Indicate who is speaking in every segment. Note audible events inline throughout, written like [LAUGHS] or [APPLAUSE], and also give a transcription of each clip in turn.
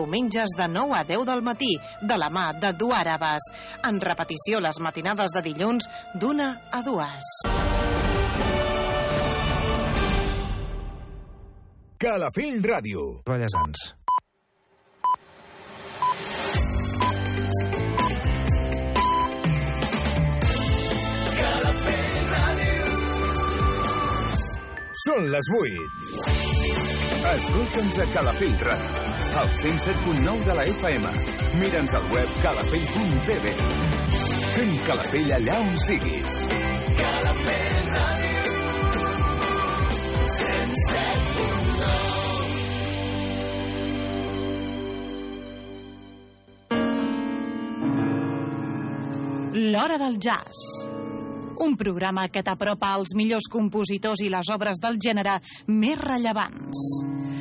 Speaker 1: Diumenges de 9 a 10 del matí, de la mà de Duàrabes. En repetició les matinades de dilluns d'una a dues.
Speaker 2: Calafell Ràdio.
Speaker 3: Ballesans.
Speaker 2: Són les 8. Escolta'ns a Calafell Ràdio, al 107.9 de la FM. Mira'ns al web calafell.tv. Sent Calafell allà on siguis. Calafell Ràdio. 107.9
Speaker 1: L'Hora del Jazz. Un programa que t'apropa als millors compositors i les obres del gènere més rellevants.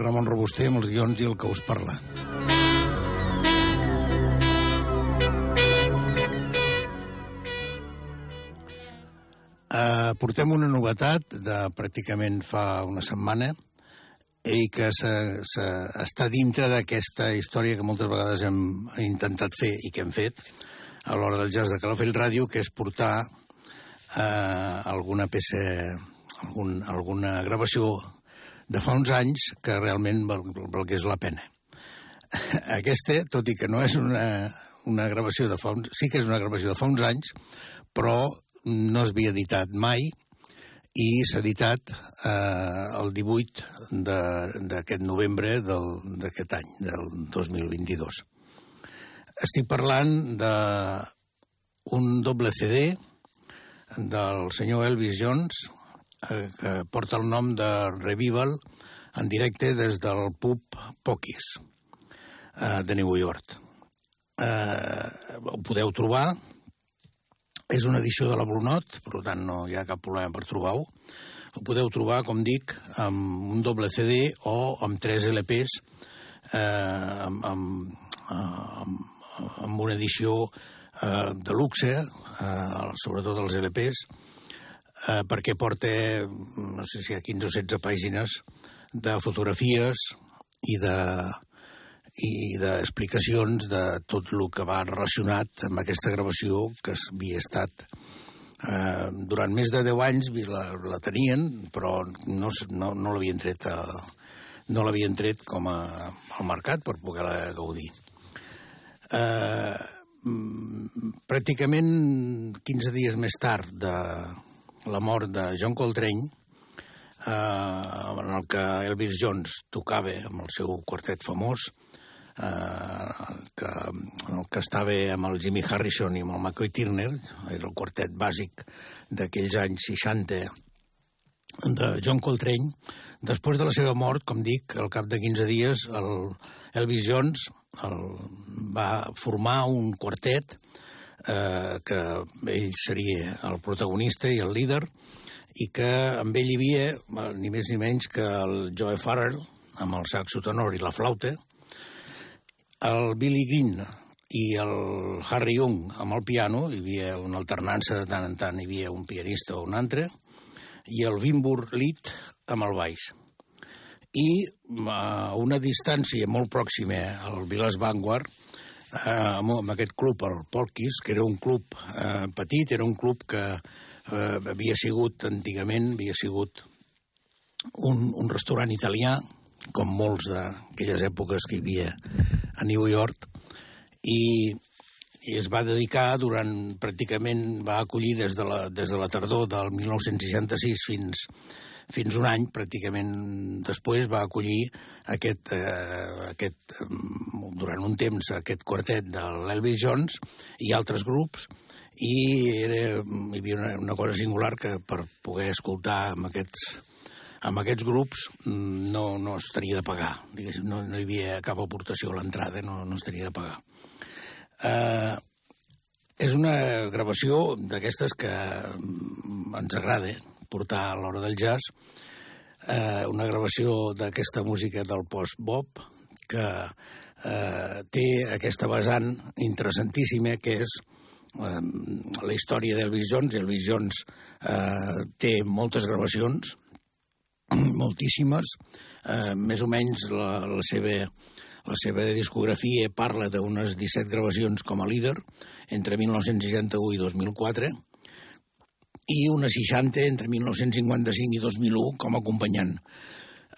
Speaker 4: Ramon Robuster amb els guions i el que us parla. Uh, portem una novetat de pràcticament fa una setmana i que se, se, està dintre d'aquesta història que moltes vegades hem intentat fer i que hem fet a l'hora del jazz de Calafell Ràdio, que és portar eh, alguna peça, algun, alguna gravació de fa uns anys que realment val, valgués la pena. [LAUGHS] Aquesta, tot i que no és una, una gravació de fa uns... Sí que és una gravació de fa uns anys, però no es havia editat mai i s'ha editat eh, el 18 d'aquest novembre del- d'aquest any, del 2022. Estic parlant de un doble CD del senyor Elvis Jones eh, que porta el nom de Revival en directe des del pub Pokis eh, de New York. Eh, ho podeu trobar, és una edició de la Brunot, per tant no hi ha cap problema per trobar-ho. Ho podeu trobar, com dic, amb un doble CD o amb tres LPs eh, amb, amb, amb, amb una edició eh, de luxe, eh, sobretot els LPs, eh, perquè porta, no sé si hi ha 15 o 16 pàgines de fotografies i de i d'explicacions de tot el que va relacionat amb aquesta gravació que havia estat eh, durant més de 10 anys la, la tenien, però no, no, no l'havien tret, a, no l'havien tret com a, al mercat per poder-la gaudir. Eh, pràcticament 15 dies més tard de la mort de John Coltrane, eh, en el que Elvis Jones tocava amb el seu quartet famós, eh, que, en el que estava amb el Jimmy Harrison i amb el McCoy Turner, era el quartet bàsic d'aquells anys 60 de John Coltrane. Després de la seva mort, com dic, al cap de 15 dies, el Elvis Jones el, va formar un quartet eh, que ell seria el protagonista i el líder, i que amb ell hi havia eh, ni més ni menys que el Joe Farrell, amb el saxo tenor i la flauta, el Billy Green i el Harry Young amb el piano, hi havia una alternança de tant en tant, hi havia un pianista o un altre, i el Wimbur Lead amb el baix. i a una distància molt pròxima al Vilas Vanguard, eh, amb, amb aquest club, el Polkis, que era un club eh, petit, era un club que eh, havia sigut, antigament, havia sigut un, un restaurant italià, com molts d'aquelles èpoques que hi havia a New York, i, i es va dedicar durant, pràcticament, va acollir des de la, des de la tardor del 1966 fins, fins un any, pràcticament després, va acollir aquest, eh, aquest, durant un temps aquest quartet de l'Elvis Jones i altres grups, i era, hi havia una, una cosa singular que per poder escoltar amb aquests, amb aquests grups no, no es tenia de pagar. No, no hi havia cap aportació a l'entrada, no, no es tenia de pagar. Eh, és una gravació d'aquestes que ens agrada portar a l'hora del jazz, eh, una gravació d'aquesta música del post-bop que eh, té aquesta vessant interessantíssima que és eh, la història d'Elvis Jones. Elvis Jones eh, té moltes gravacions, moltíssimes, eh, més o menys la, la seva la seva discografia parla d'unes 17 gravacions com a líder entre 1961 i 2004 i unes 60 entre 1955 i 2001 com a acompanyant.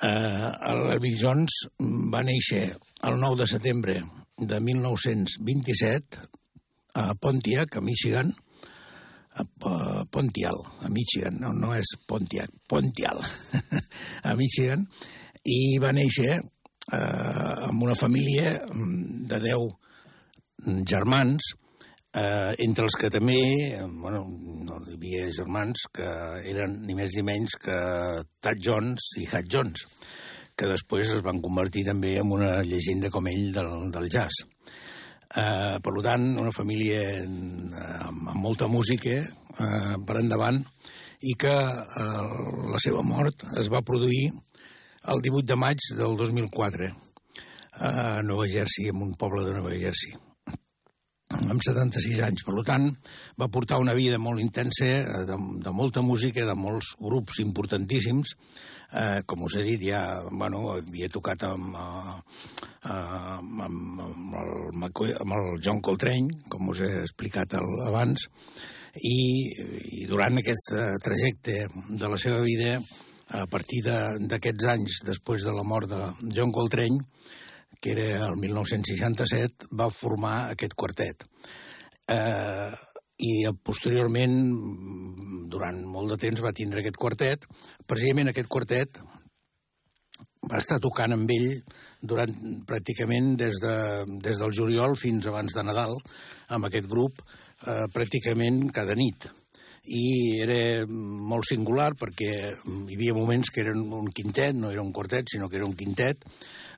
Speaker 4: Eh, L'Elvis Jones va néixer el 9 de setembre de 1927 a Pontiac, a Michigan, a Pontial, a Michigan, no, no és Pontiac, Pontial, [LAUGHS] a Michigan, i va néixer eh, amb una família mm, de 10 germans, eh, entre els que també, bueno, no hi havia germans que eren ni més ni menys que Tad Jones i Hat Jones, que després es van convertir també en una llegenda com ell del, del jazz. Eh, per tant, una família amb, amb molta música eh, per endavant i que eh, la seva mort es va produir el 18 de maig del 2004 a Nova Jersey, en un poble de Nova Jersey amb 76 anys. Per tant, va portar una vida molt intensa, eh, de, de molta música, de molts grups importantíssims. Eh, com us he dit, ja bueno, havia tocat amb, eh, amb, amb, el, amb el John Coltrane, com us he explicat el, abans, i, i durant aquest eh, trajecte de la seva vida a partir d'aquests anys, després de la mort de John Coltrane, que era el 1967, va formar aquest quartet. Eh, I posteriorment, durant molt de temps, va tindre aquest quartet. Precisament aquest quartet va estar tocant amb ell durant pràcticament des, de, des del juliol fins abans de Nadal, amb aquest grup, eh, pràcticament cada nit i era molt singular perquè hi havia moments que eren un quintet, no era un quartet, sinó que era un quintet.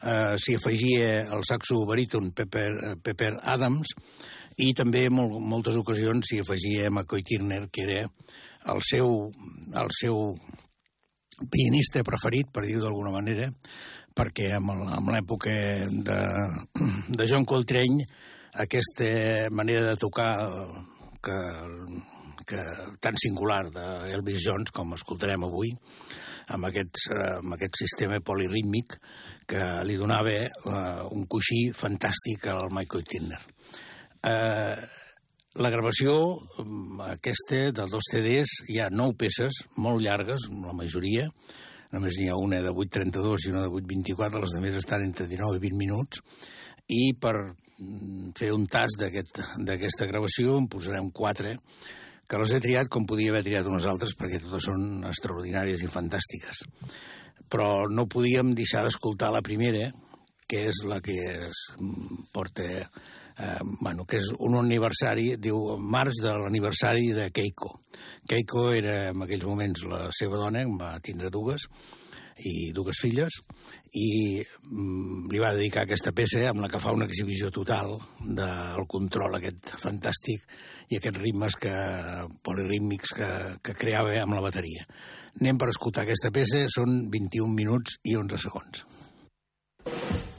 Speaker 4: Uh, S'hi afegia el saxo baríton Pepper, uh, Pepper Adams i també en mol, moltes ocasions s'hi afegia McCoy Turner, que era el seu, el seu pianista preferit, per dir-ho d'alguna manera, perquè amb l'època de, de John Coltrane aquesta manera de tocar que que, tan singular d'Elvis Jones, com escoltarem avui, amb, aquests, eh, amb aquest sistema polirítmic que li donava eh, un coixí fantàstic al Michael Tinner. Eh, la gravació, mm, aquesta, dels dos CDs, hi ha nou peces, molt llargues, la majoria, només n'hi ha una de 8.32 i una de 8.24, les altres estan entre 19 i 20 minuts, i per mm, fer un tast d'aquesta aquest, gravació en posarem quatre, que les he triat com podia haver triat unes altres, perquè totes són extraordinàries i fantàstiques. Però no podíem deixar d'escoltar la primera, que és la que es porta... Eh, bueno, que és un aniversari, diu, març de l'aniversari de Keiko. Keiko era en aquells moments la seva dona, va tindre dues, i dues filles, i mm, li va dedicar aquesta peça amb la que fa una exhibició total del control aquest fantàstic i aquests ritmes que, polirítmics que, que creava amb la bateria. Anem per escoltar aquesta peça, són 21 minuts i 11 segons. Eh,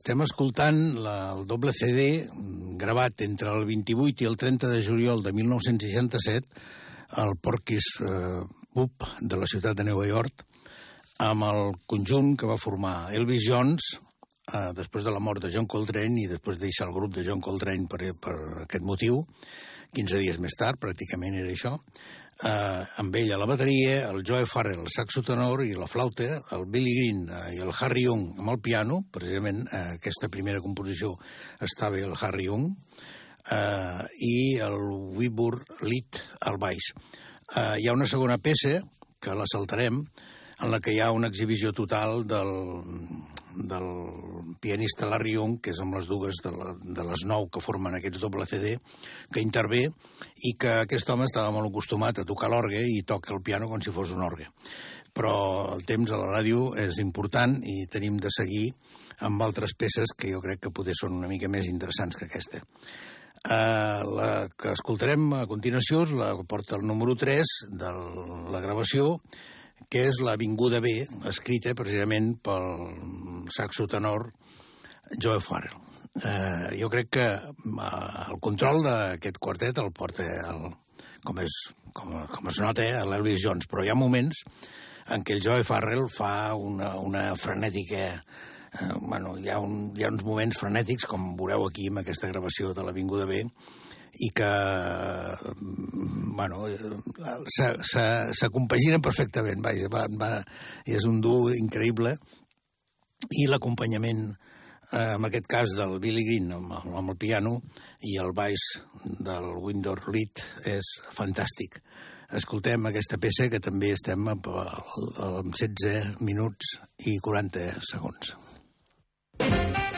Speaker 4: estem escoltant la, el doble CD gravat entre el 28 i el 30 de juliol de 1967 al Porky's eh, Pub de la ciutat de Nova York amb el conjunt que va formar Elvis Jones eh, després de la mort de John Coltrane i després de deixar el grup de John Coltrane per, per aquest motiu, 15 dies més tard, pràcticament era això, eh, amb ell a la bateria, el Joe Farrell, el saxo tenor i la flauta, el Billy Green eh, i el Harry Young amb el piano, precisament eh, aquesta primera composició estava el Harry Young, eh, i el Weber Litt al baix. Eh, hi ha una segona peça, que la saltarem, en la que hi ha una exhibició total del, del pianista Larry Young, que és amb les dues de, la, de les nou que formen aquests doble CD, que intervé i que aquest home estava molt acostumat a tocar l'orgue i toca el piano com si fos un orgue. Però el temps a la ràdio és important i tenim de seguir amb altres peces que jo crec que poder són una mica més interessants que aquesta. Uh, la que escoltarem a continuació la porta el número 3 de la gravació, que és l'Avinguda B, escrita precisament pel saxo tenor Joe Farrell. Eh, jo crec que eh, el control d'aquest quartet el porta, el, com, és, com, com es nota, eh, l'Elvis Jones, però hi ha moments en què el Joe Farrell fa una, una frenètica... Eh, bueno, hi ha, un, hi ha uns moments frenètics, com veureu aquí amb aquesta gravació de l'Avinguda B, i que bueno, s'acompaginen perfectament, vaja, va, va, és un duo increïble, i l'acompanyament, eh, en aquest cas del Billy Green amb, amb el piano i el baix del Windor Lead és fantàstic. Escoltem aquesta peça que també estem amb, amb 16 minuts i 40 segons. I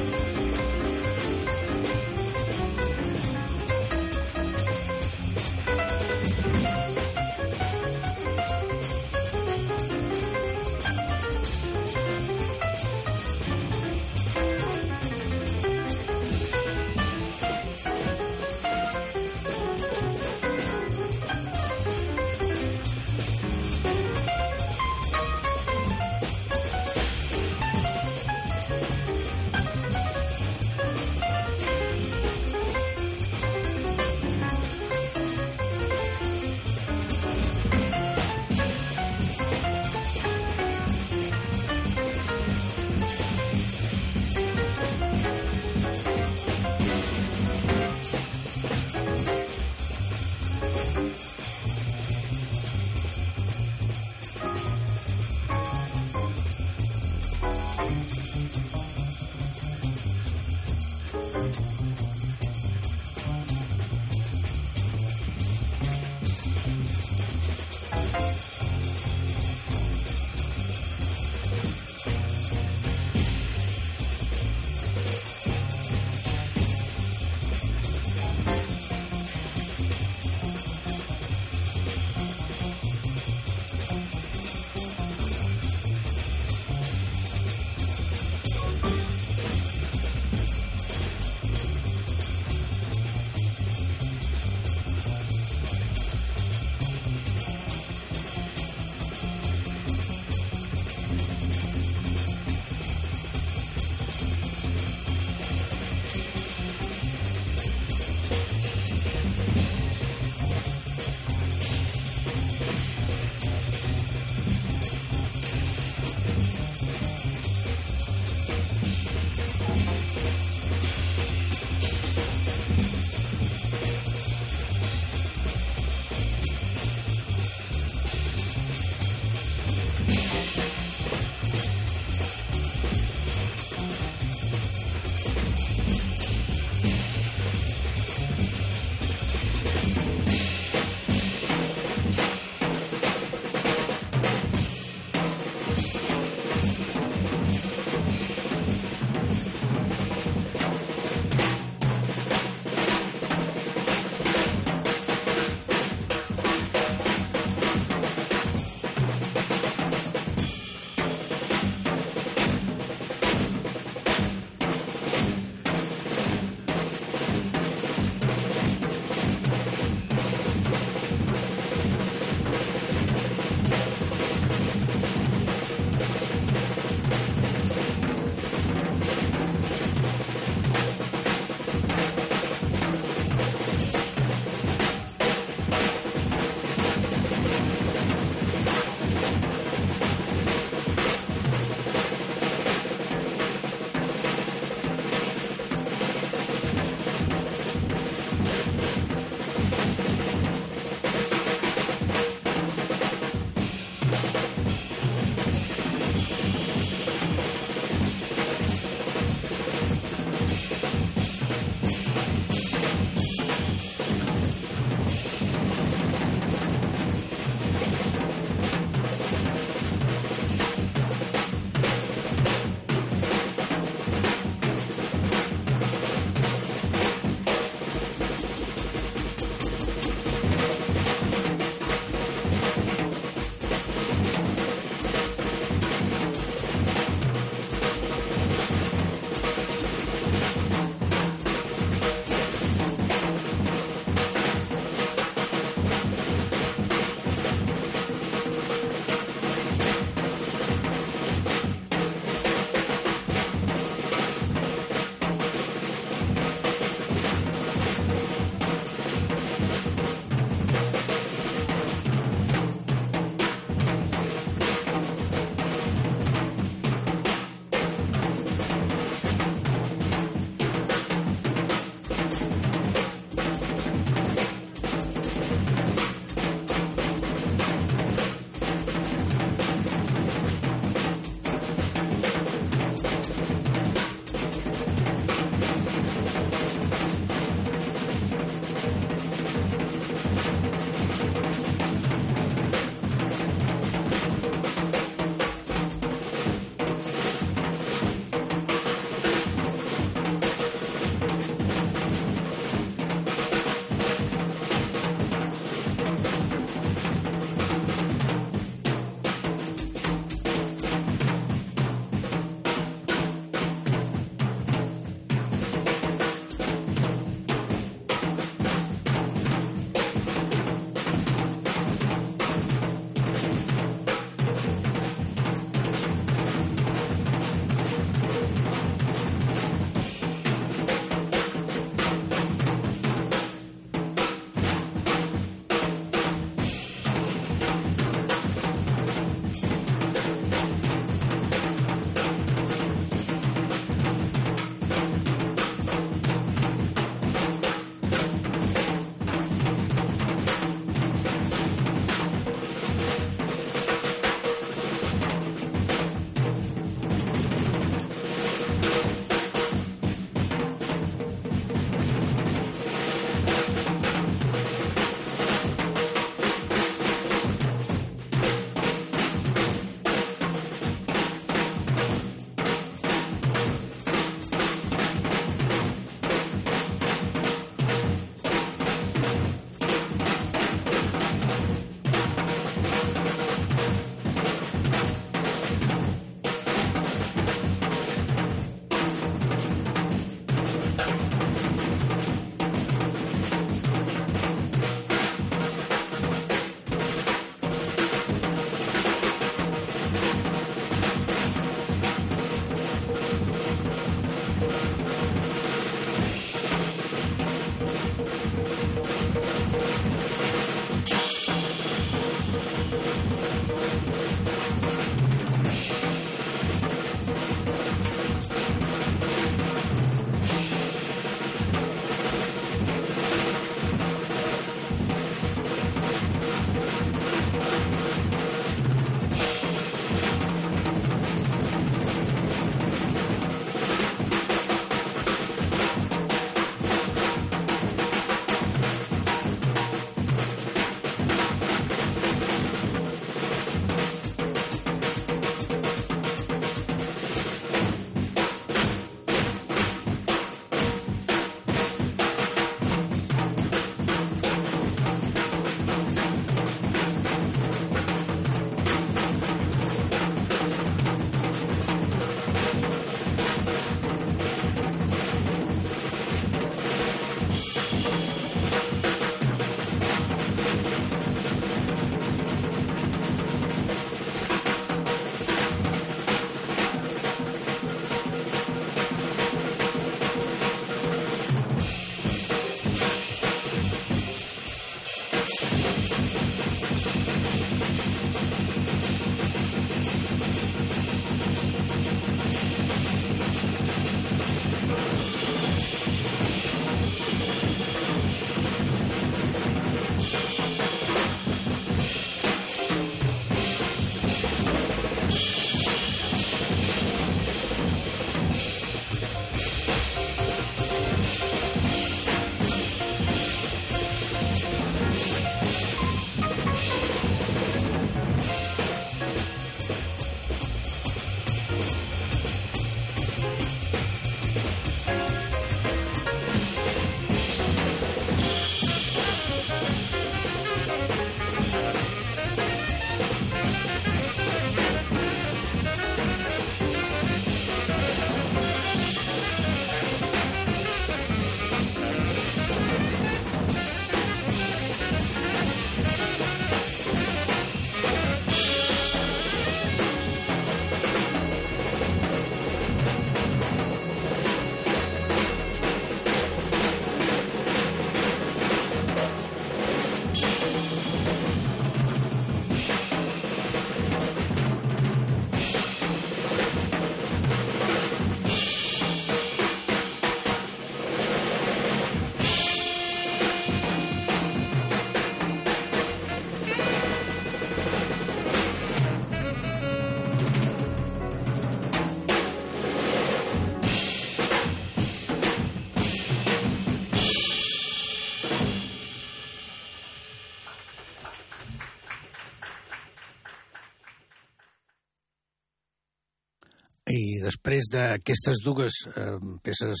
Speaker 4: després d'aquestes dues eh, peces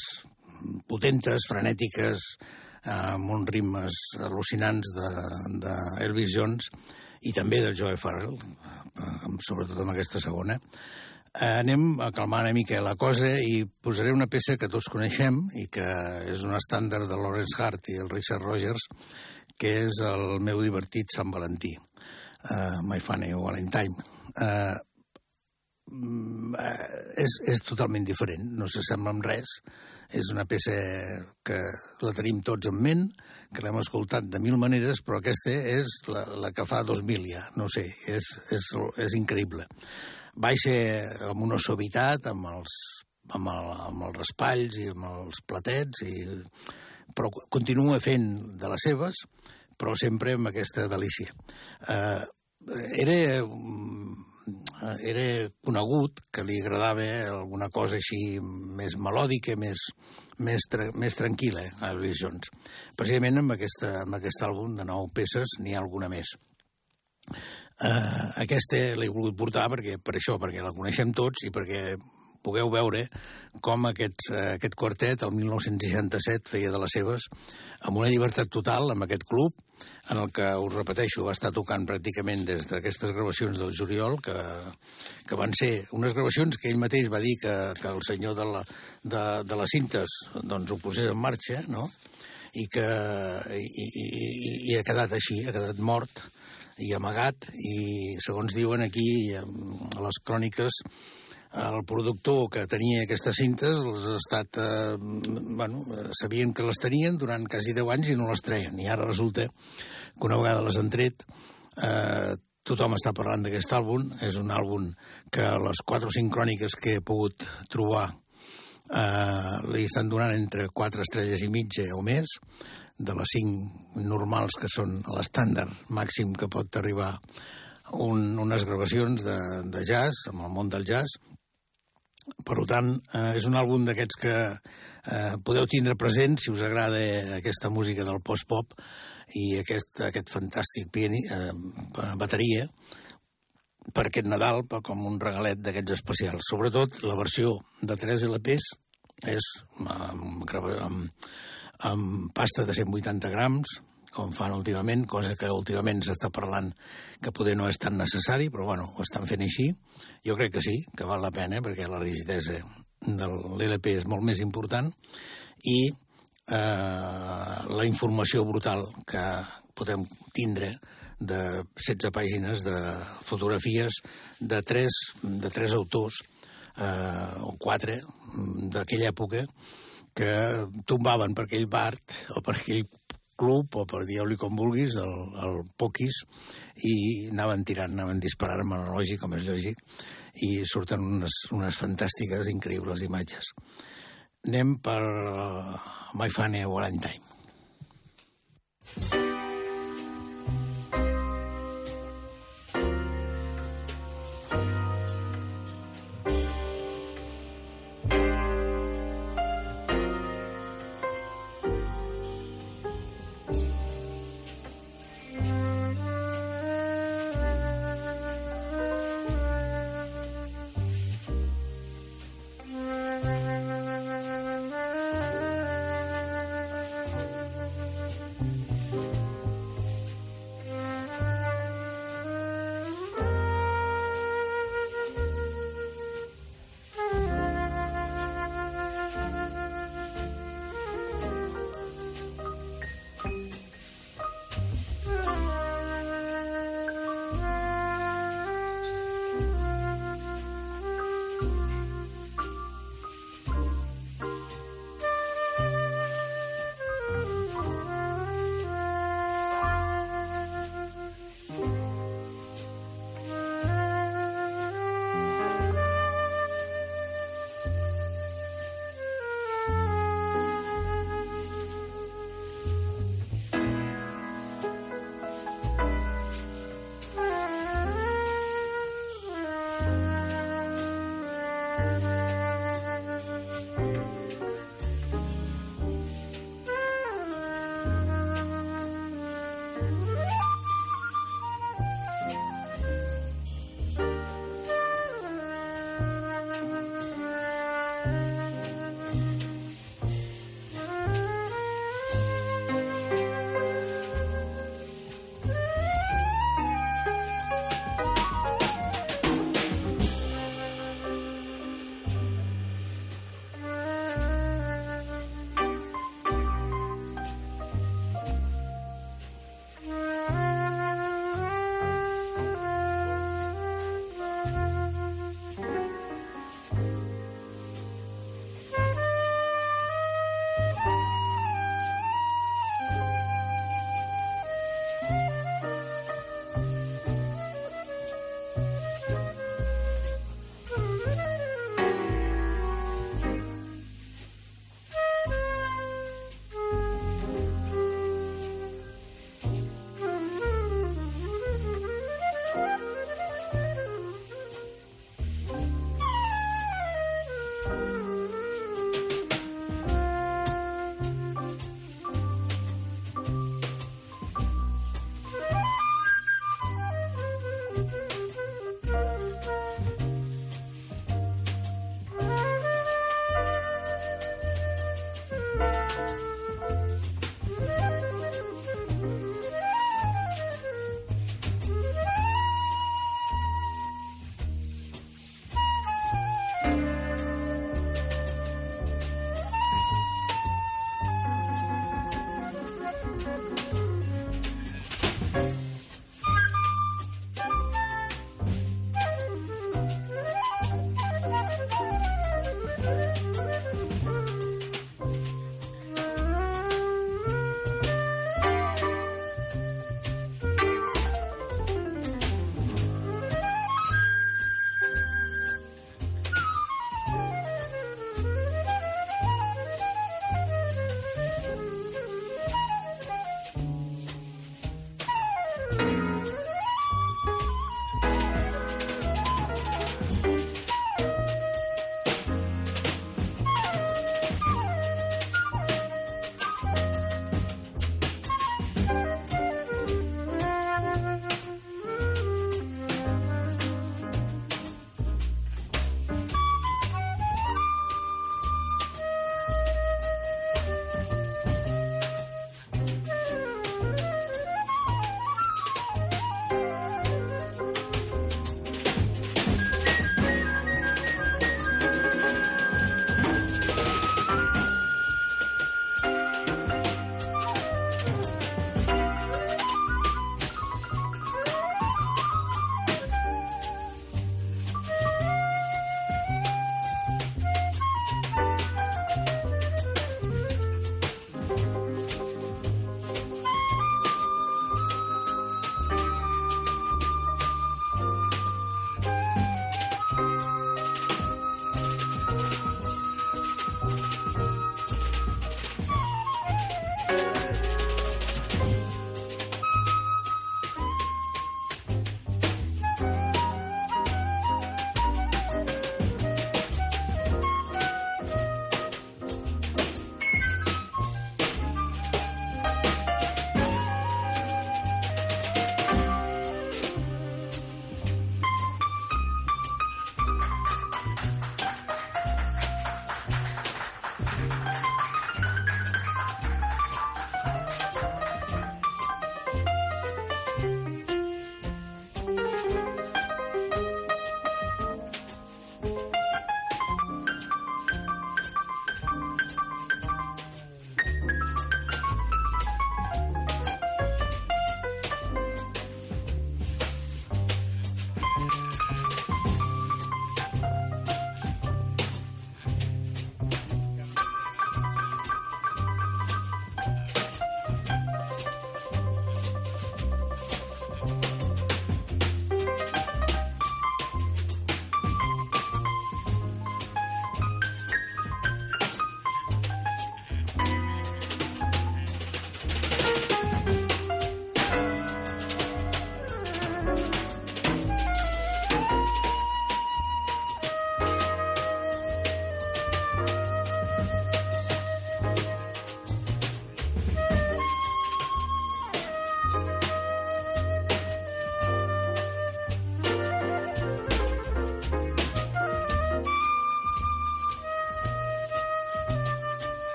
Speaker 4: potentes, frenètiques, eh, amb uns ritmes al·lucinants d'Elvis de, de Elvis Jones i també del Joe Farrell, eh, sobretot amb aquesta segona, eh, anem a calmar una mica la cosa i posaré una peça que tots coneixem i que és un estàndard de Lawrence Hart i el Richard Rogers, que és el meu divertit Sant Valentí, uh, My Funny Valentine. Eh, és, és totalment diferent, no s'assembla amb res. És una peça que la tenim tots en ment, que l'hem escoltat de mil maneres, però aquesta és la, la que fa 2000 ja, no sé, és, és, és increïble. Baixa amb una suavitat, amb els, amb, el, amb els raspalls i amb els platets, i, però continua fent de les seves, però sempre amb aquesta delícia. Eh, era Eh, era conegut que li agradava alguna cosa així més melòdica, més, més, tra més tranquil·la a Elvis Jones. Precisament amb, aquesta, amb aquest àlbum de nou peces n'hi ha alguna més. Uh, aquesta l'he volgut portar perquè, per això, perquè la coneixem tots i perquè pugueu veure com aquest, aquest quartet, el 1967, feia de les seves amb una llibertat total, amb aquest club, en el que, us repeteixo, va estar tocant pràcticament des d'aquestes gravacions del juliol, que, que van ser unes gravacions que ell mateix va dir que, que el senyor de, la, de, de les cintes doncs, ho posés en marxa, no? i que i, i, i ha quedat així, ha quedat mort i amagat, i segons diuen aquí a les cròniques, el productor que tenia aquestes cintes els ha estat... Eh, bueno, sabien que les tenien durant quasi 10 anys i no les treien. I ara resulta que una vegada les han tret, eh, tothom està parlant d'aquest àlbum. És un àlbum que les 4 o 5 cròniques que he pogut trobar eh, li estan donant entre 4 estrelles i mitja o més de les 5 normals que són l'estàndard màxim que pot arribar un, unes gravacions de, de jazz, amb el món del jazz, per tant, eh, és un àlbum d'aquests que eh, podeu tindre present si us agrada aquesta música del post-pop i aquest, aquest fantàstic piani, eh, bateria per aquest Nadal, per com un regalet d'aquests especials. Sobretot la versió de 3 LPs és amb, amb, amb pasta de 180 grams, com fan últimament, cosa que últimament s'està parlant que poder no és tan necessari, però bueno, ho estan fent així. Jo crec que sí, que val la pena, perquè la rigidesa de l'LP és molt més important i eh, la informació brutal que podem tindre de 16 pàgines de fotografies de tres, de tres autors, eh, o quatre, d'aquella època, que tombaven per aquell bar o per aquell club, o per dir-li com vulguis, el, el Pokis, i anaven tirant, anaven disparant amb el lògic, com és lògic, i surten unes, unes fantàstiques, increïbles imatges. Anem per uh, My Funny Valentine. I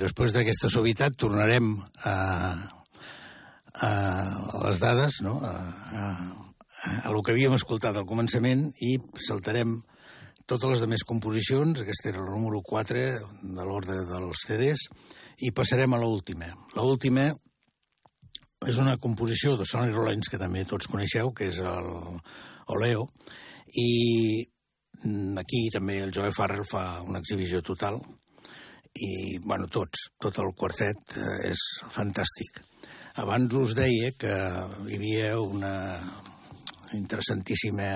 Speaker 4: després d'aquesta suavitat tornarem a, a les dades, no? a, a, a el que havíem escoltat al començament i saltarem totes les demés composicions, aquesta era el número 4 de l'ordre dels CDs, i passarem a l'última. L'última és una composició de Sonny Rollins, que també tots coneixeu, que és el Oleo, i aquí també el Joe Farrell fa una exhibició total, i, bueno, tots, tot el quartet eh, és fantàstic. Abans us deia que hi havia una interessantíssima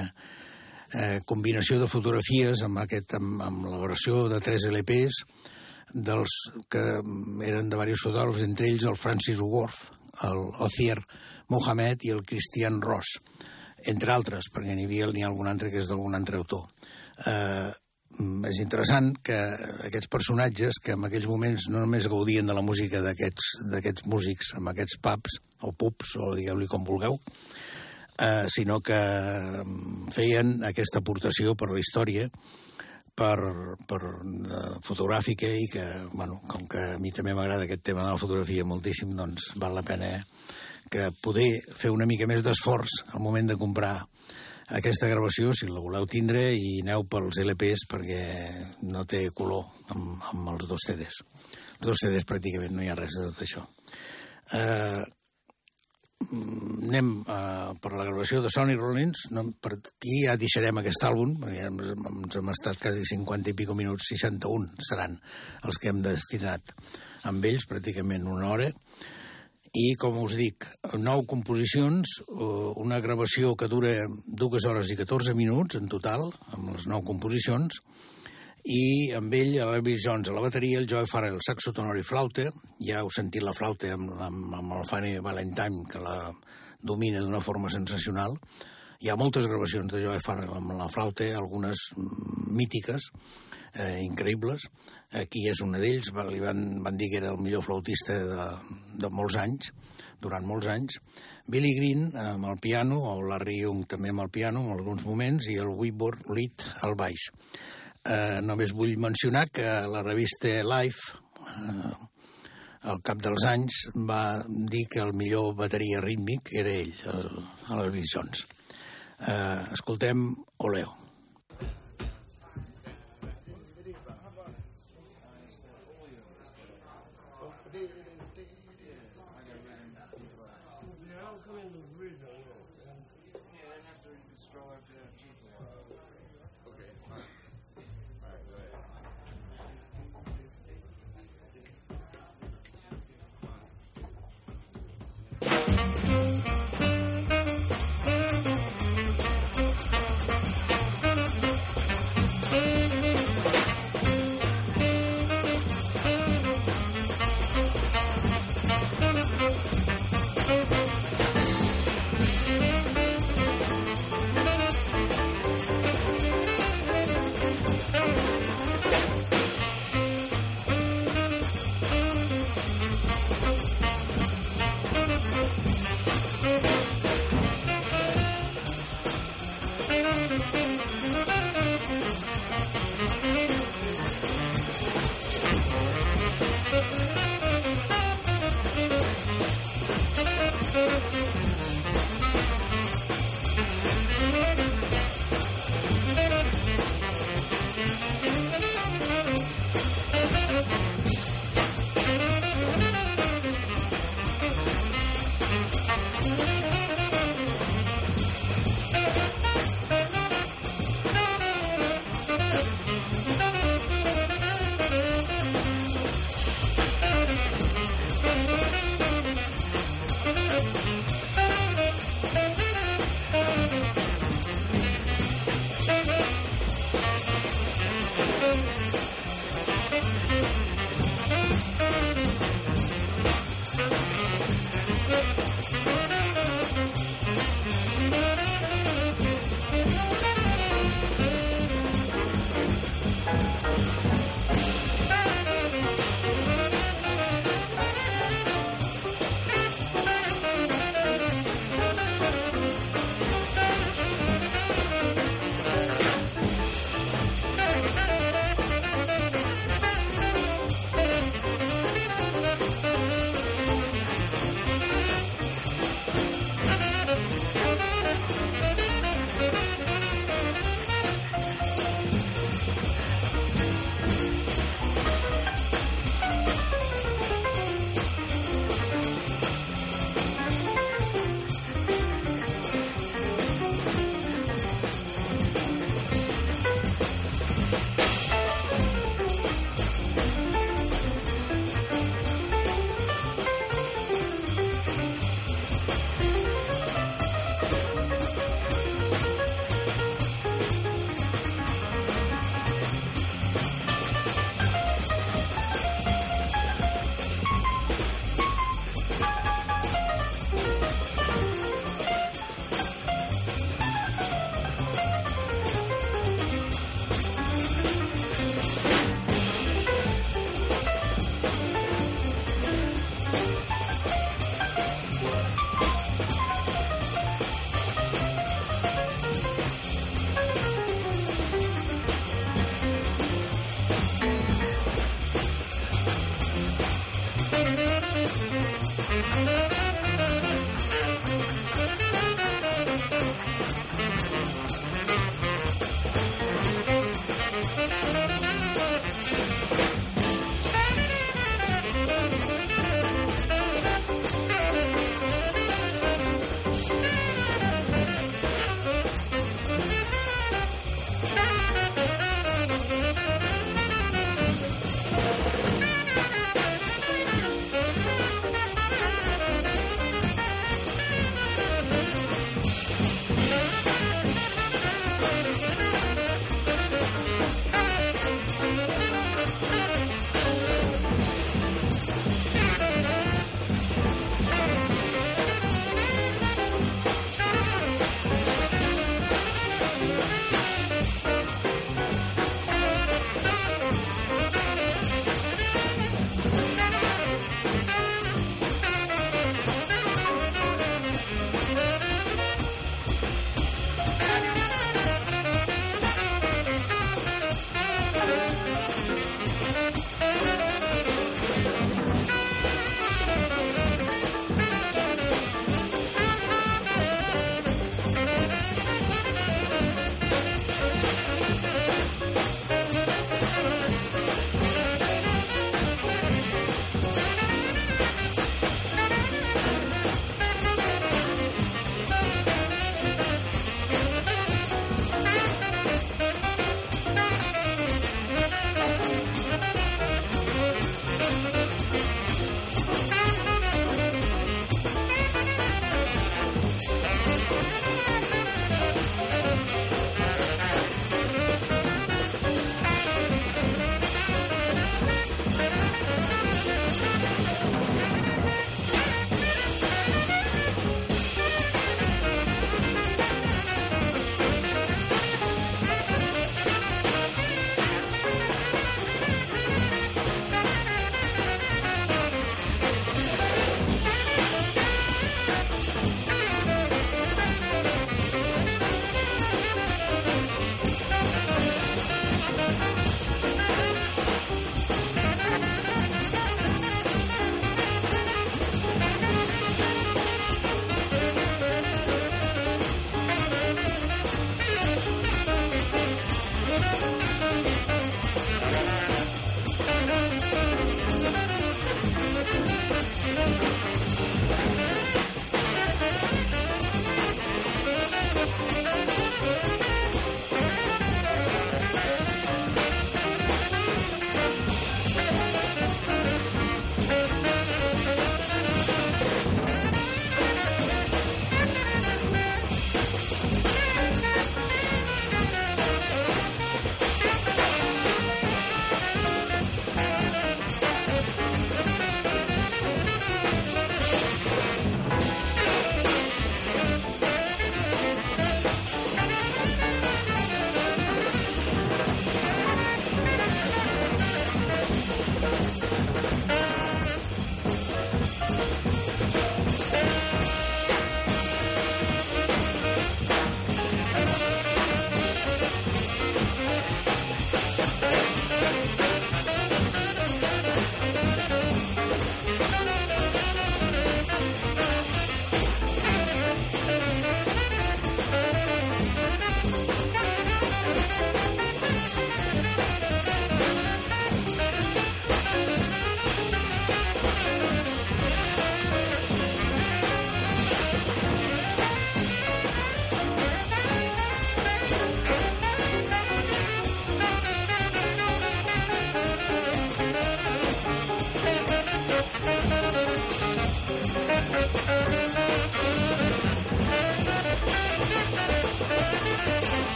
Speaker 4: eh, combinació de fotografies amb, aquest, amb, amb l'elaboració de tres LPs dels que eren de diversos fotògrafs, entre ells el Francis Worth, el Ozier Mohamed i el Christian Ross, entre altres, perquè n'hi havia ha algun altre que és d'algun altre autor. Eh, és interessant que aquests personatges que en aquells moments no només gaudien de la música d'aquests músics amb aquests pubs o pubs, o digueu-li com vulgueu, eh, sinó que mm, feien aquesta aportació per la història per, per de, fotogràfica i que, bueno, com que a mi també m'agrada aquest tema de la fotografia moltíssim, doncs val la pena que poder fer una mica més d'esforç al moment de comprar aquesta gravació, si la voleu tindre, i aneu pels LPs perquè no té color amb, amb els dos CDs. Els dos CDs pràcticament no hi ha res de tot això. Eh, anem uh, per la gravació de Sonny Rollins. No, per aquí ja deixarem aquest àlbum, perquè ens, ens hem estat quasi 50 i pico minuts, 61 seran els que hem destinat amb ells, pràcticament una hora i, com us dic, nou composicions, eh, una gravació que dura dues hores i 14 minuts en total, amb les nou composicions, i amb ell l'Elvis Jones a la bateria, el Joe Farrell saxo tenor i flauta, ja heu sentit la flauta amb, amb, amb el Fanny Valentine, que la domina d'una forma sensacional. Hi ha moltes gravacions de Joe Farrell amb la flauta, algunes mítiques, eh, increïbles. Aquí és una d'ells, li van, van dir que era el millor flautista de, de molts anys, durant molts anys. Billy Green amb el piano, o Larry Young també amb el piano en alguns moments, i el Whitboard Lead al baix. Eh, només vull mencionar que la revista Life, eh, al cap dels anys, va dir que el millor bateria rítmic era ell, el, el Jones. Eh, escoltem Oleo.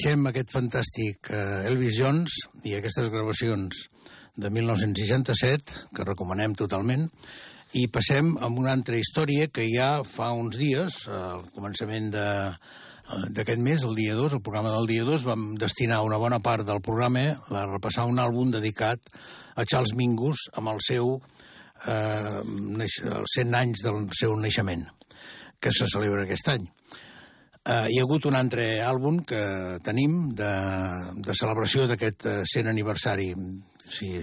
Speaker 4: Deixem aquest fantàstic eh, Elvis Jones i aquestes gravacions de 1967, que recomanem totalment, i passem a una altra història que ja fa uns dies, al començament de, eh, d'aquest mes, el dia 2, el programa del dia 2, vam destinar una bona part del programa a repassar un àlbum dedicat a Charles Mingus amb el seu eh, els 100 anys del seu naixement, que se celebra aquest any. Uh, hi ha hagut un altre àlbum que tenim de, de celebració d'aquest 100 eh, aniversari sí,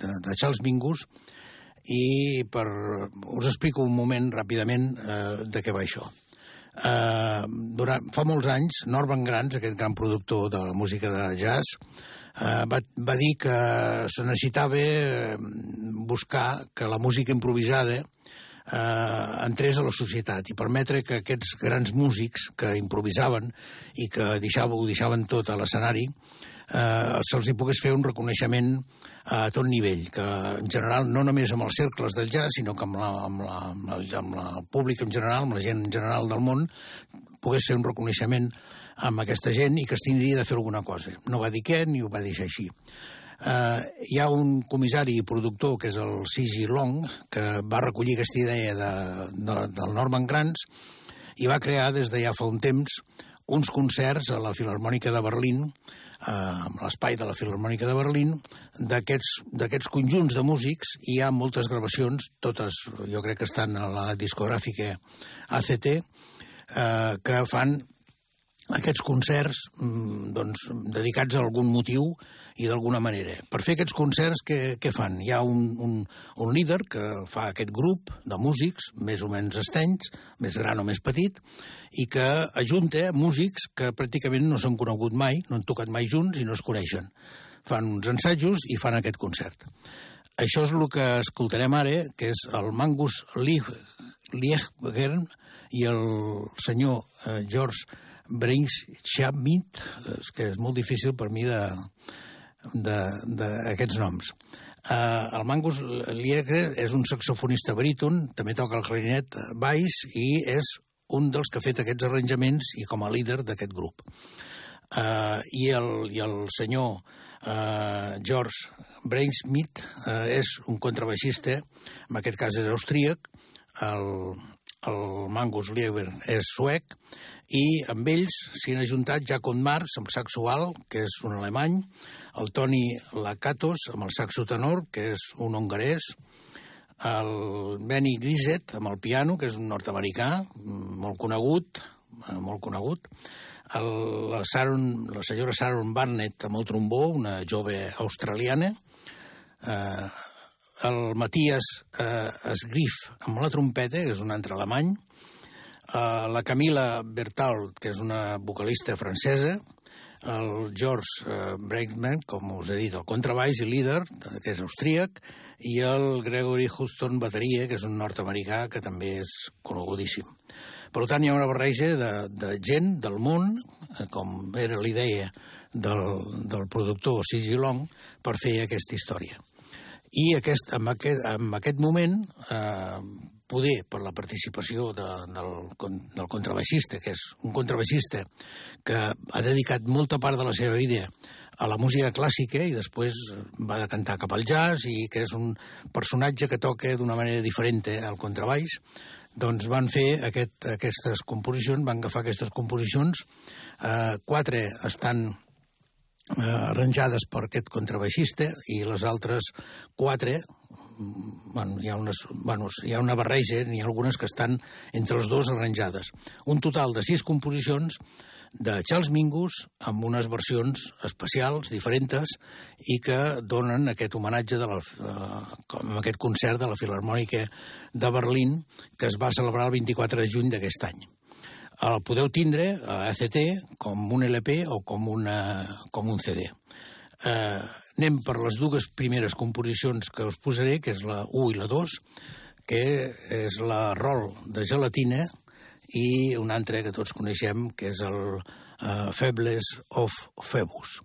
Speaker 4: de, de Charles Mingus i per, us explico un moment ràpidament uh, de què va això. Uh, durant, fa molts anys, Norman Granz, aquest gran productor de la música de jazz, uh, va, va dir que se necessitava buscar que la música improvisada eh, entrés a la societat i permetre que aquests grans músics que improvisaven i que deixava, ho deixaven tot a l'escenari eh, se'ls hi pogués fer un reconeixement a tot nivell, que en general no només amb els cercles del jazz, sinó que amb, la, amb, la, amb, el, amb la públic en general, amb la gent en general del món, pogués fer un reconeixement amb aquesta gent i que es tindria de fer alguna cosa. No va dir què ni ho va deixar així. Eh, hi ha un comissari i productor, que és el C.G. Long, que va recollir aquesta idea de, de, del Norman Granz i va crear des de ja fa un temps uns concerts a la Filarmònica de Berlín, eh, amb l'espai de la Filarmònica de Berlín, d'aquests conjunts de músics, i hi ha moltes gravacions, totes jo crec que estan a la discogràfica ACT, eh, que fan aquests concerts mm, doncs, dedicats a algun motiu i d'alguna manera. Per fer aquests concerts, què, què fan? Hi ha un, un, un líder que fa aquest grup de músics, més o menys estenys, més gran o més petit, i que ajunta músics que pràcticament no s'han conegut mai, no han tocat mai junts i no es coneixen. Fan uns ensajos i fan aquest concert. Això és el que escoltarem ara, que és el Mangus Liebgern i el senyor eh, George Brains Chapmit, és que és molt difícil per mi de d'aquests noms. Uh, el Mangus Liegre és un saxofonista baríton, també toca el clarinet baix i és un dels que ha fet aquests arranjaments i com a líder d'aquest grup. Uh, i, el, I el senyor uh, George Brainsmith uh, és un contrabaixista, en aquest cas és austríac, el, el Mangus Lieber és suec, i amb ells s'hi han ajuntat Jacob Mars, amb saxual, que és un alemany, el Toni Lakatos, amb el saxo tenor, que és un hongarès, el Benny Griset, amb el piano, que és un nord-americà, molt conegut, eh, molt conegut, el, la, Sharon, la senyora Sharon Barnett amb el trombó, una jove australiana, eh, el Matías eh, Esgrif amb la trompeta, que és un altre alemany, Uh, la Camila Bertal, que és una vocalista francesa, el George uh, Breakman, com us he dit, el contrabaix i líder, que és austríac, i el Gregory Houston, bateria, que és un nord-americà que també és conegudíssim. Per tant, hi ha una barreja de, de gent del món, eh, com era l'idea del, del productor Sigi Long, per fer aquesta història. I aquest, en, aquest, en aquest moment, eh, poder per la participació de, del, del contrabaixista, que és un contrabaixista que ha dedicat molta part de la seva vida a la música clàssica i després va de cantar cap al jazz i que és un personatge que toca d'una manera diferent al contrabaix, doncs van fer aquest, aquestes composicions, van agafar aquestes composicions, eh, quatre estan eh, arranjades per aquest contrabaixista i les altres quatre bueno, hi, ha unes, bueno, hi ha una barreja, n'hi ha algunes que estan entre els dos arranjades. Un total de sis composicions de Charles Mingus amb unes versions especials, diferents, i que donen aquest homenatge de la, eh, com aquest concert de la Filarmònica de Berlín que es va celebrar el 24 de juny d'aquest any. El podeu tindre a ACT com un LP o com, una, com un CD. Eh, anem per les dues primeres composicions que us posaré, que és la 1 i la 2, que és la rol de gelatina i una altra que tots coneixem, que és el uh, Febles of Phoebus.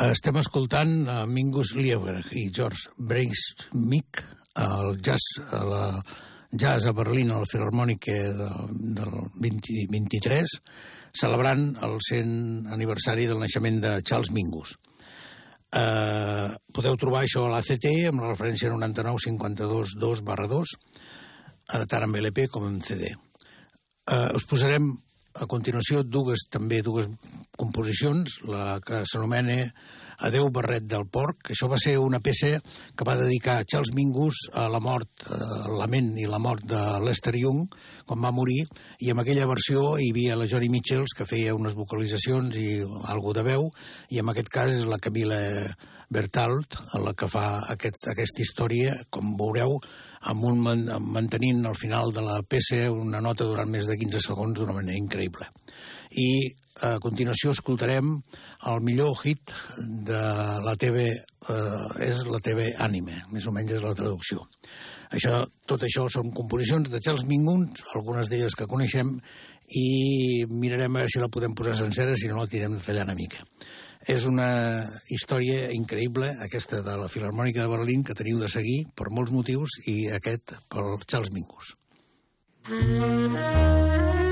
Speaker 4: Estem escoltant a Mingus Lieberg i George Brunswick el jazz a la jazz a Berlín a la Filarmònica de, del 20, 23 celebrant el 100 aniversari del naixement de Charles Mingus. Eh, podeu trobar això a l'ACT amb la referència 9952 barra 2 eh, tant en LP com en CD. Eh, us posarem a continuació dues, també dues composicions, la que s'anomena Adeu Barret del Porc. Això va ser una peça que va dedicar Charles Mingus a la mort, a la ment i la mort de Lester Young, quan va morir, i en aquella versió hi havia la Johnny Mitchells, que feia unes vocalitzacions i algo de veu, i en aquest cas és la Camila Bertalt, la que fa aquest, aquesta història, com veureu, amb un, mantenint al final de la peça una nota durant més de 15 segons d'una manera increïble. I a continuació escoltarem el millor hit de la TV, eh, és la TV Anime, més o menys és la traducció. Això, tot això són composicions de Charles Mingus, algunes d'elles que coneixem, i mirarem a veure si la podem posar sencera, si no la tirem de tallar una mica. És una història increïble, aquesta de la Filarmònica de Berlín, que teniu de seguir per molts motius, i aquest pel Charles Mingus. Mm -hmm.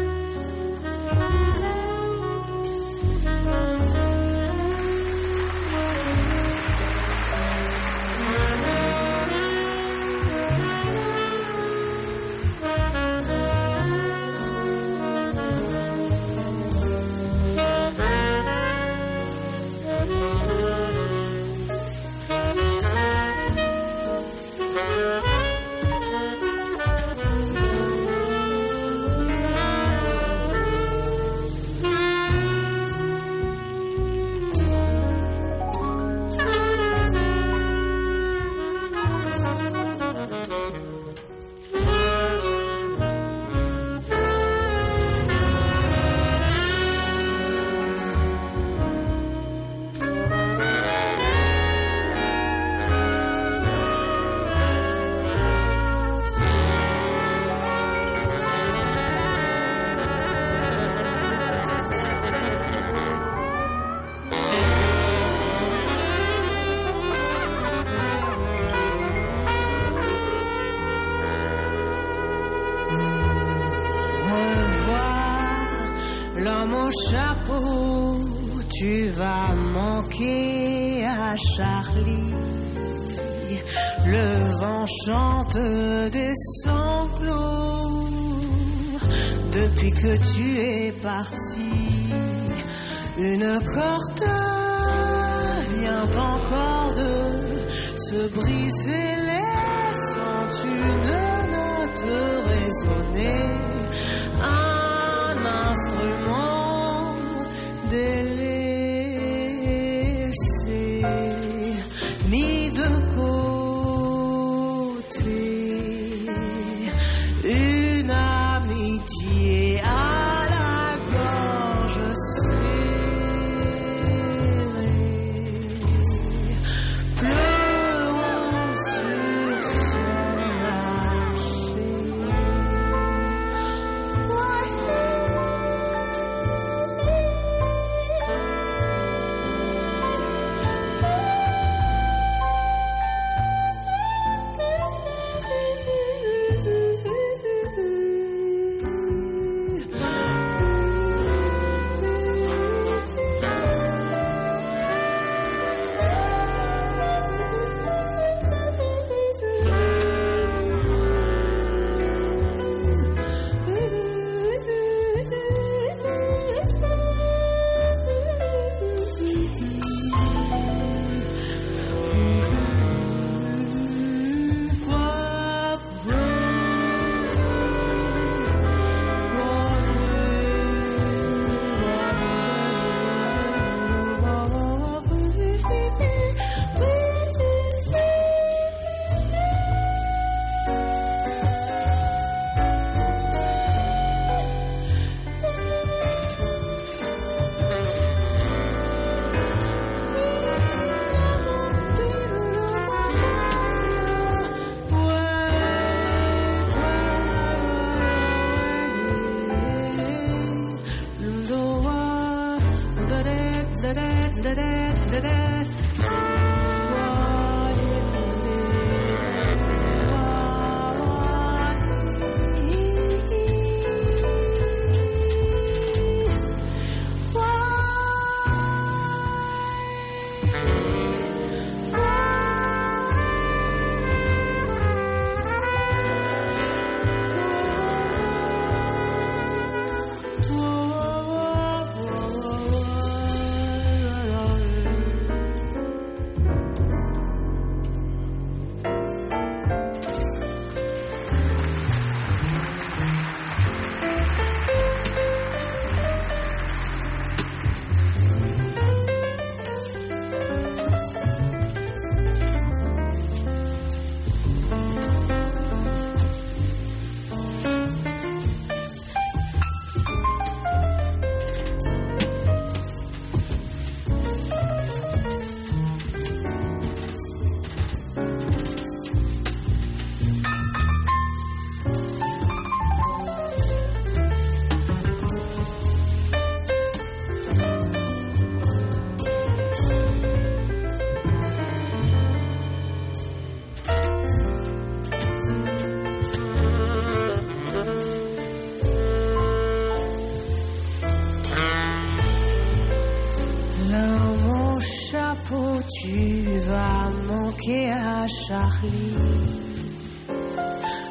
Speaker 3: Charlie.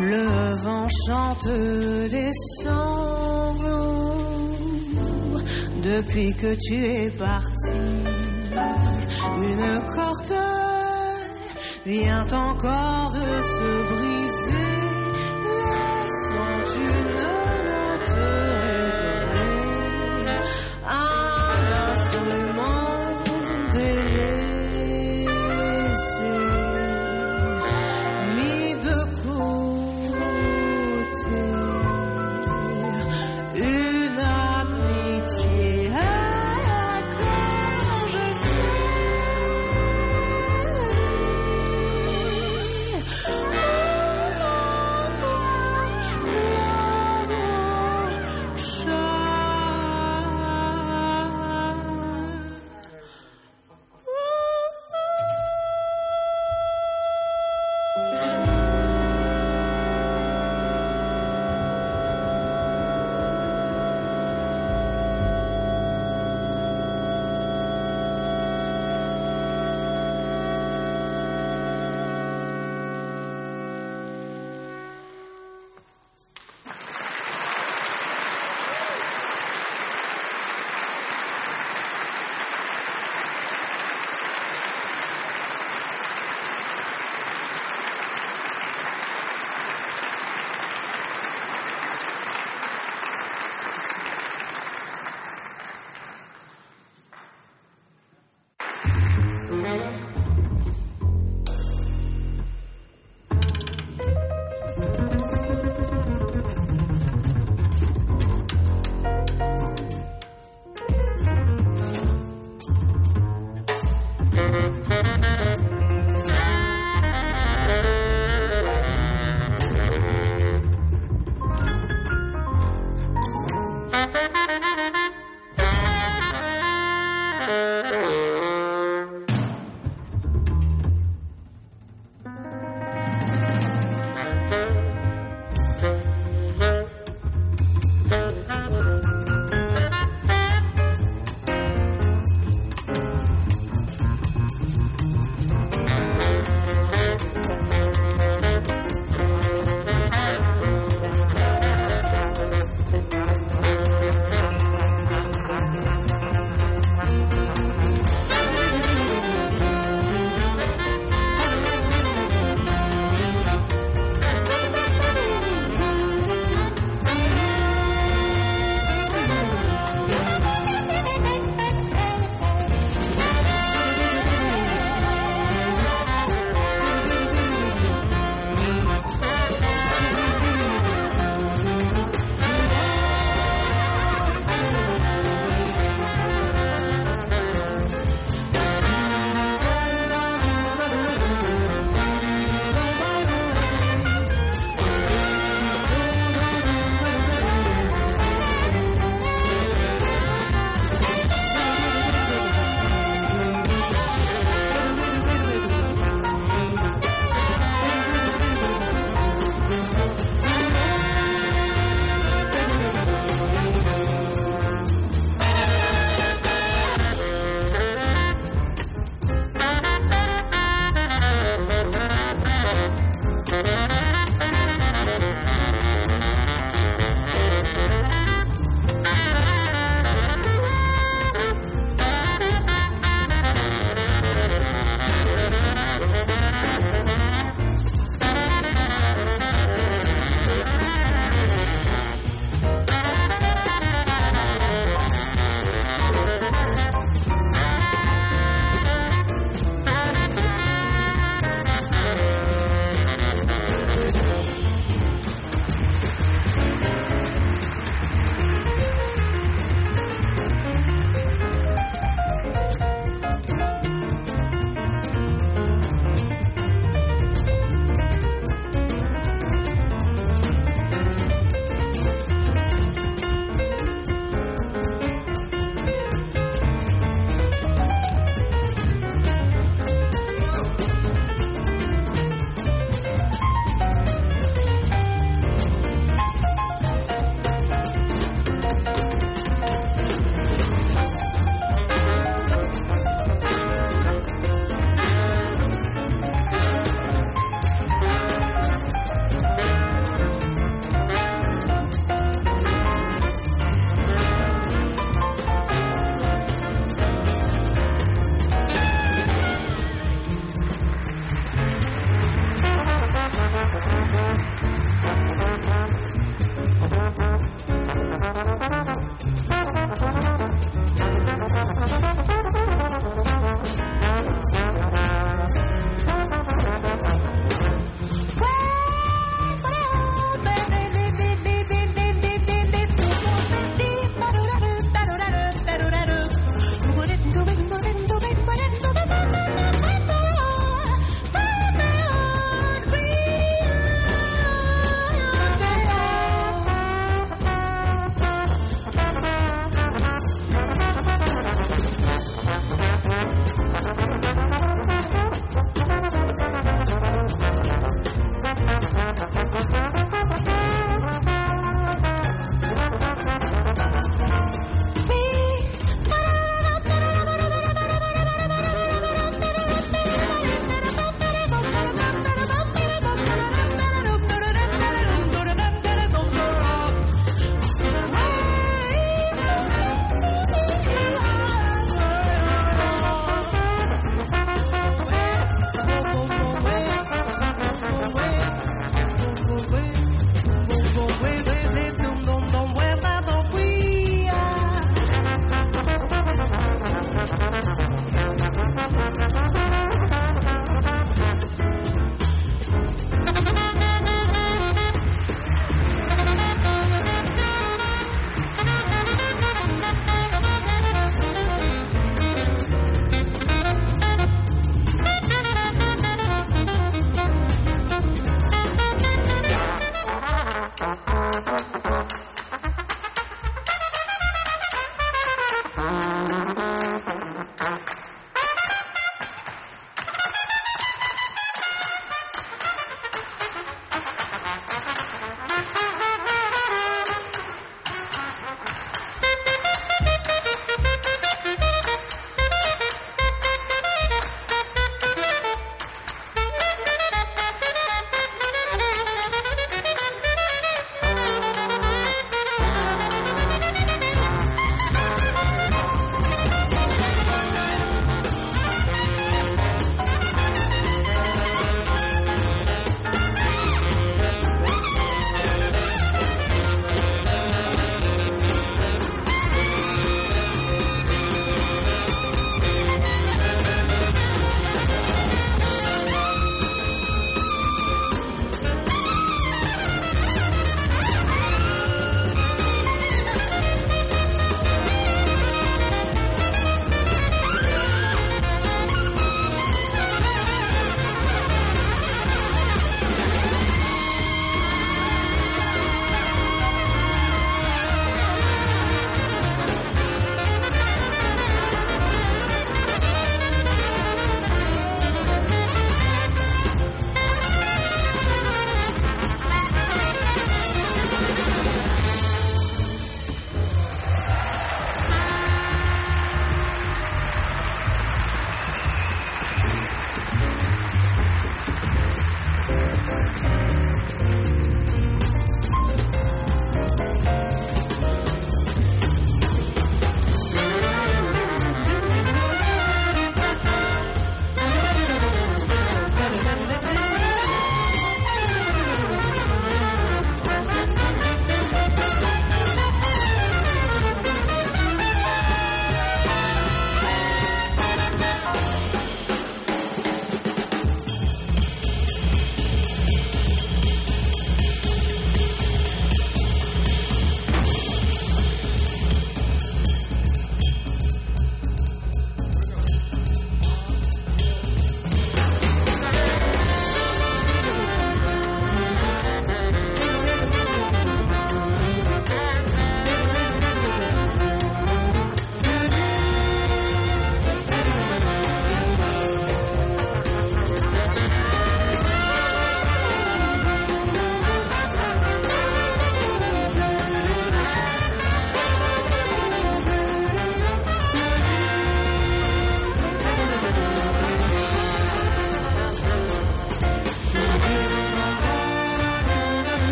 Speaker 3: Le vent chante des sanglots depuis que tu es parti. Une corde vient encore de se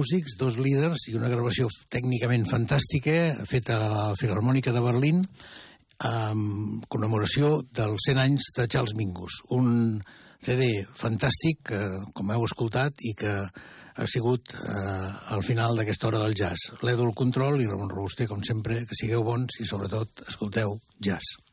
Speaker 4: músics, dos líders i una gravació tècnicament fantàstica feta a la Filarmònica de Berlín amb commemoració dels 100 anys de Charles Mingus. Un CD fantàstic, que, com heu escoltat, i que ha sigut eh, al final d'aquesta hora del jazz. L'Edu el control i Ramon Robuster, com sempre, que sigueu bons i sobretot escolteu jazz.